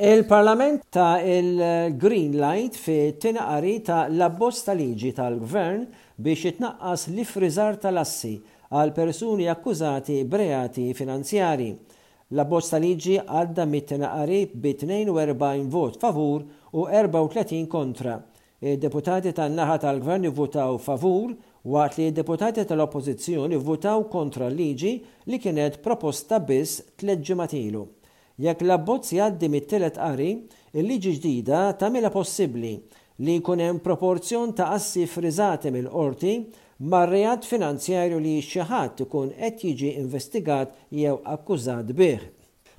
Il-Parlament ta il-green light fit-tieni qari ta' l-abbozz ta' liġi tal-Gvern biex jitnaqqas l-iffriżar tal-assi għal persuni akkużati b'reati finanzjarji. L-abbozz ta' liġi għadda mit-tieni qari bi 42 vot favur u 34 kontra, Id-deputati tan-naħa tal-Gvern ivvutaw favur waqt li d-deputati tal-Oppożizzjoni vvutaw kontra l-liġi li kienet proposta biss tliet ġimgħat ilu. Jekk l-abbozz jgħaddi mit-tielet qari, il-liġi ġdida tagħmilha possibbli li jkun hemm proporzjon ta' assi ffriżati mill-qorti mar-reat finanzjarju li xi ħadd ikun qed jiġi investigat jew akkużat bih.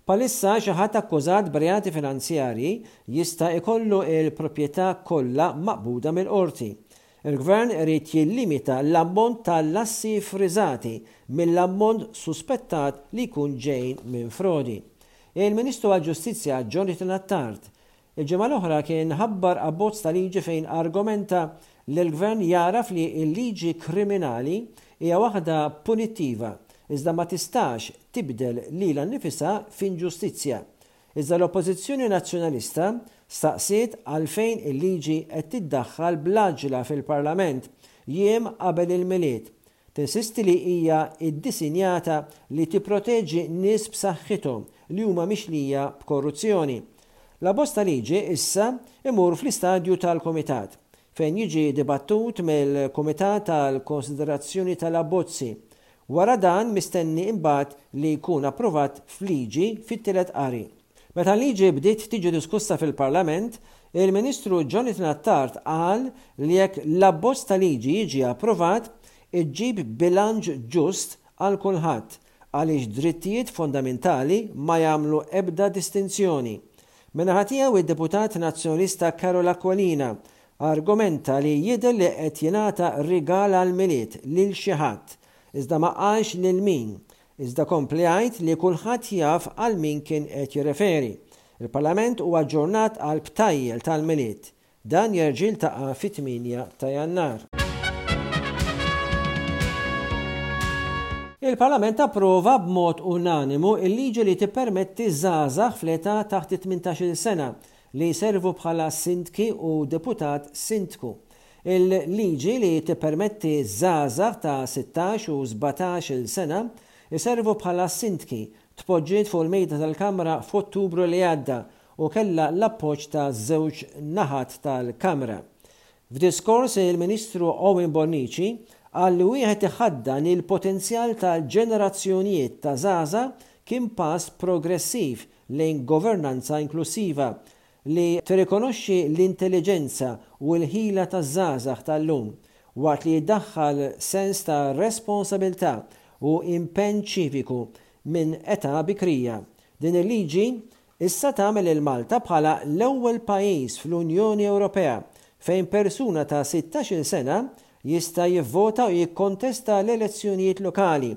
Bħalissa xi ħadd akkużat b'reati finanzjarji jista' jkollu l-proprjetà kollha maqbuda mill-qorti. Il-Gvern irid jillimita l-ammont ta' l-assi ffriżati mill-ammont suspettat li jkun ġej minn frodi. Il-Ministru għall-Ġustizzja Jonathan Attard Il-ġimgħa l-oħra kien ħabbar abbozz ta' liġi fejn argumenta li l-Gvern jagħraf li l-liġi kriminali hija waħda punittiva iżda ma tistax tibdel lilha nnifisha f'inġustizzja. Iżda l-Oppożizzjoni Nazzjonalista staqsiet għalfejn il-liġi qed tiddaħħal bl-għaġġla fil-Parlament jiem qabel il-Milied Tinsisti li hija ddisinjata li tipproteġi nies b'saħħithom li huma mixlija b'korruzzjoni. L-abbozz ta' liġi issa imur fl-istadju tal-Kumitat, fejn jiġi dibattut mill-Kumitat tal-Konsiderazzjoni tal-Abbozzi. Wara dan mistenni imbagħad li jkun approvat f'liġi fit-tielet qari. Meta l-liġi bdiet tiġi diskussa fil-Parlament, il-Ministru Jonathan Attard qal li jekk l-abbozz ta' liġi jiġi approvat, iġġib bilanċ ġust għal kulħadd għaliex drittijiet fondamentali ma jagħmlu ebda distinzjoni. Min-naħa tiegħu id-Deputat Nazzjonalista Carol Aquilina argumenta li jidher li qed jingħata rigal għall-Milied lil xi ħadd, iżda ma qalx lil min, Iżda kompli jgħid li kulħadd jaf għal min kien qed jirreferi. Il-Parlament huwa aġġornat għal btajjel tal-Milied. Dan jerġa' jiltaqa' fit-tmienja ta' Jannar. Il-Parlament approva b'mod unanimu l-liġi li tippermetti żgħażagħ fl-età taħt it-tmintax-il sena li jservu bħala Sindki u Deputat Sindku. Il-liġi li tippermetti ż-żgħażagħ ta' sittax u sbatax-il sena jservu bħala sindki tpoġġiet fuq il-Mejda tal-Kamra f'Ottubru li għadda u kellha l-appoġġ ta' żewġ naħat tal-Kamra. F'diskors il-Ministru Owen Bonnici qal li wieħed iħaddan li l-potenzjal ta' ġenerazzjonijiet ta' żgħażagħ kien pass progressiv lejn governanza inklussiva li tirrikonoxxi l-intelliġenza u l-ħila taż-żgħażagħ tal-lum, waqt li jiddaħħal sens ta' responsabilità u impenn ċiviku minn età bikrija. Din il-liġi issa tagħmel lil Malta bħala l-ewwel pajjiż fl-Unjoni Ewropea fejn persuna ta' sittax-il sena jista' jivvota u jikkontesta l-elezzjonijiet lokali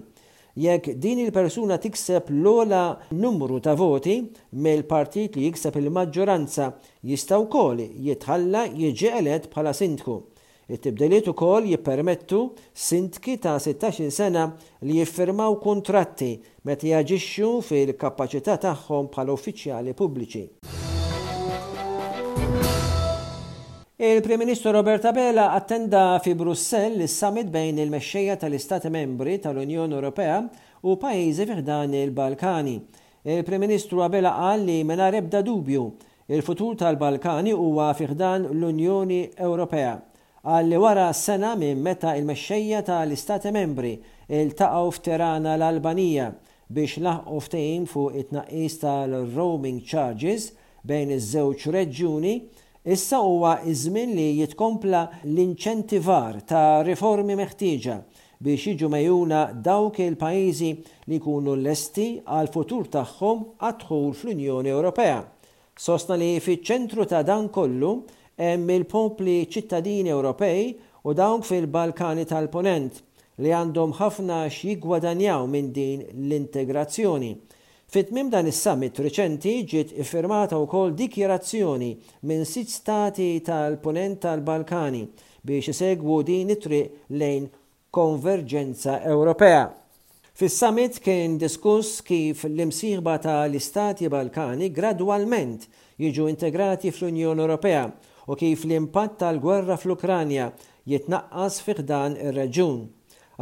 jekk din il-persuna tikseb l-ogħla numru ta' voti mill-partit li jikseb il-maġġoranza, jista' wkoll jitħalla jiġi elett bħala sindku. It-tibdiliet ukoll jippermettu sindki ta' sittax-il sena li jiffirmaw kuntratti Meta jaġixxu fil-kapaċità tagħhom bħala uffiċjali pubbliċi. Il-Prim Ministru Robert Abela attenda fi Brussell is-summit bejn il-mexxejja tal-Istati Membri tal-Unjoni Ewropea u pajjiżi fi ħdan il-Balkani. Il-Prim Ministru Abela qal li mingħajr ebda dubju, il-futur tal-Balkani huwa fi ħdan l-Unjoni Ewropea. Qal li wara sena minn meta il-mexxejja ta' l-Istati Membri ltaqgħu f'Tirana l-Albanija biex laħqu ftehim fuq it-tnaqqis tal-roaming charges bejn iż-żewġ reġjuni, issa huwa ż-żmien li jitkompla l-inċentivar ta' riformi meħtieġa biex jiġu megħjuna dawk il-pajjiżi li jkunu lesti għall-futur tagħhom għad-dħul fl-Unjoni Ewropea, Sostna li fiċ-ċentru ta' dan kollu hemm il-popli ċittadini Ewropej u dawk fil-Balkani tal-Punent, li għandhom ħafna x'jiggwadanjaw minn din l-integrazzjoni. Fi tmiem dan is-summit riċenti ġiet iffirmata wkoll dikjarazzjoni minn sitt stati tal-Punent tal-Balkani biex isegwu din it-triq lejn konverġenza Ewropea. Fis-summit kien diskuss kif l-imsieħba ta' l-istati Balkani gradwalment jiġu integrati fl-Unjoni Ewropea u kif l-impatt tal-gwerra fl-Ukranja jitnaqqas fi ħdan ir-reġjun.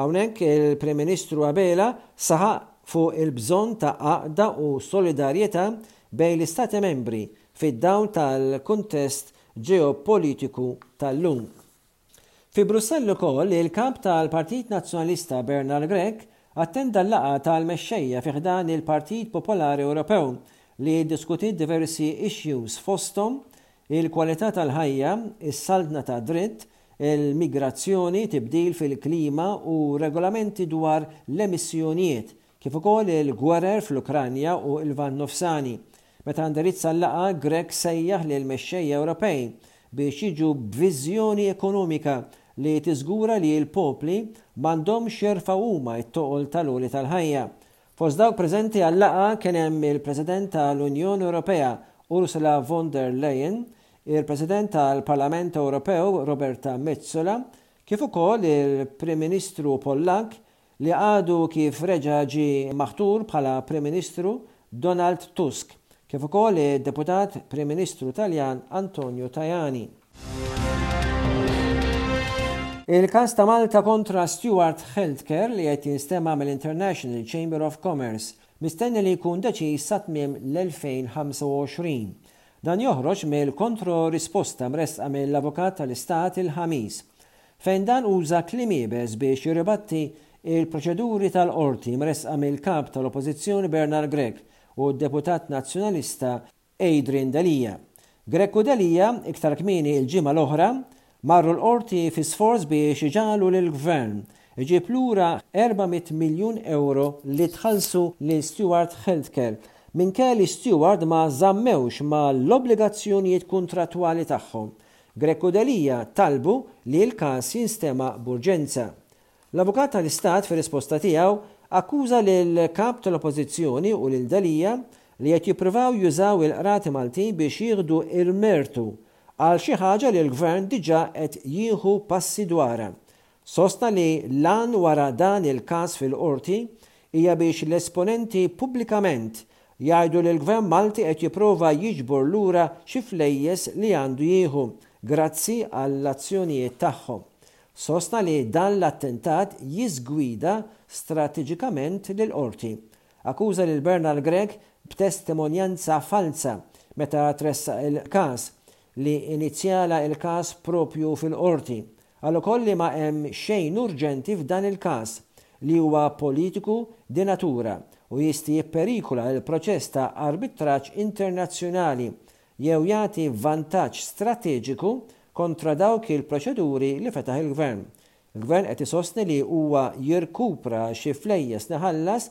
Hawnhekk il-Prim Ministru Abela saħaq fuq il-bżonn ta' għaqda u solidarjetà bejn l-istati membri fid-dawl tal-kuntest ġeopolitiku tal-lum. Fi Brussell ukoll, il-Kap tal-Partit Nazzjonalista Bernard Grech attenda l-laqgħa tal-mexxejja fi ħdan il-Partit Popolari Ewropew li ddiskutiet diversi issues fosthom il-kwalità tal-ħajja, is-saltna tad-dritt, il-migrazzjoni, tibdil fil-klima u regolamenti dwar l-emissjonijiet. kif ukoll il-gwerer fl-Ukranja u l-Lvant Nofsani, meta indirizza l-laqgħa, Grech sejjaħ lill-mexxejja Ewropej biex jiġu b'viżjoni ekonomika li tiżgura li l-popli m'għandhomx jerfgħu huma t-toqol tal-għoli tal-ħajja. Fost dawk preżenti għal-laqgħa kien hemm il-President tal-Unjoni Ewropea Ursula von der Leyen, il-President tal-Parlament Ewropew Roberta Metsola, kif ukoll il-Prim Ministru Pollakk li għadu kif reġa' ġie maħtur bħala Prim Ministru, Donald Tusk, kif ukoll id-Deputat Prim Ministru Taljan Antonio Tajani. Il-każ ta' Malta kontra Steward Healthcare li qed jinstema' mill-International Chamber of Commerce mistenni li jkun deċiż sa tmiem l-2025. Dan joħroġ mill-kontro-risposta mressqa mill-Avukat tal-Istat il-Ħamis. fejn dan uża kliem iebes biex jirribatti l-proċeduri tal-Qorti mressqa mill-Kap tal-Oppożizzjoni Bernard Grech u d-Deputat Nazzjonalista Adrian Delia. Grech u Delia, iktar kmieni l-ġimgħa l-oħra, marru l-Qorti fi sforz biex iġagħlu lill-Gvern iġib lura 400 miljun ewro li tħallsu lil Steward Healthcare, minkejja li Steward ma żammewx mal-obbligazzjonijiet kuntrattwali tagħhom Grech u Delia talbu li l-każ jinstema' b'urġenza. L-Avukat tal-Istat fir-risposta tiegħu akkuża lill-Kap tal-Oppożizzjoni u lil Delia li qed jippruvaw jużaw il-Qrati Maltin biex jieħdu l-mertu għal xi ħaġa li l-Gvern diġà qed jieħu passi dwarha Sostna li l-għan wara dan il-każ fil-Qorti hija biex l-esponenti pubblikament jgħidu li l-Gvern Malti qed jipprova jiġbor lura xi flejjes li għandu jieħu grazzi għall-azzjonijiet tagħhom. Sostna li dan l-attentat jiżgwida strateġikament lill-Qorti. Akkuża lil Bernal Grech b'testimonjanza falza meta tressaq il-każ, li inizjala il-każ proprju fil-Qorti, Qal ukoll li ma hemm xejn urġenti f'dan il-każ, li huwa politiku de natura u jisti jipperikola l-proċess ta' arbitraġġ internazzjonali jew jagħti vantaġġ strateġiku kontra dawk il-proċeduri li fetaħ il-Gvern. Il-Gvern qed isostni li huwa jirkupra xi flejjes li ħallas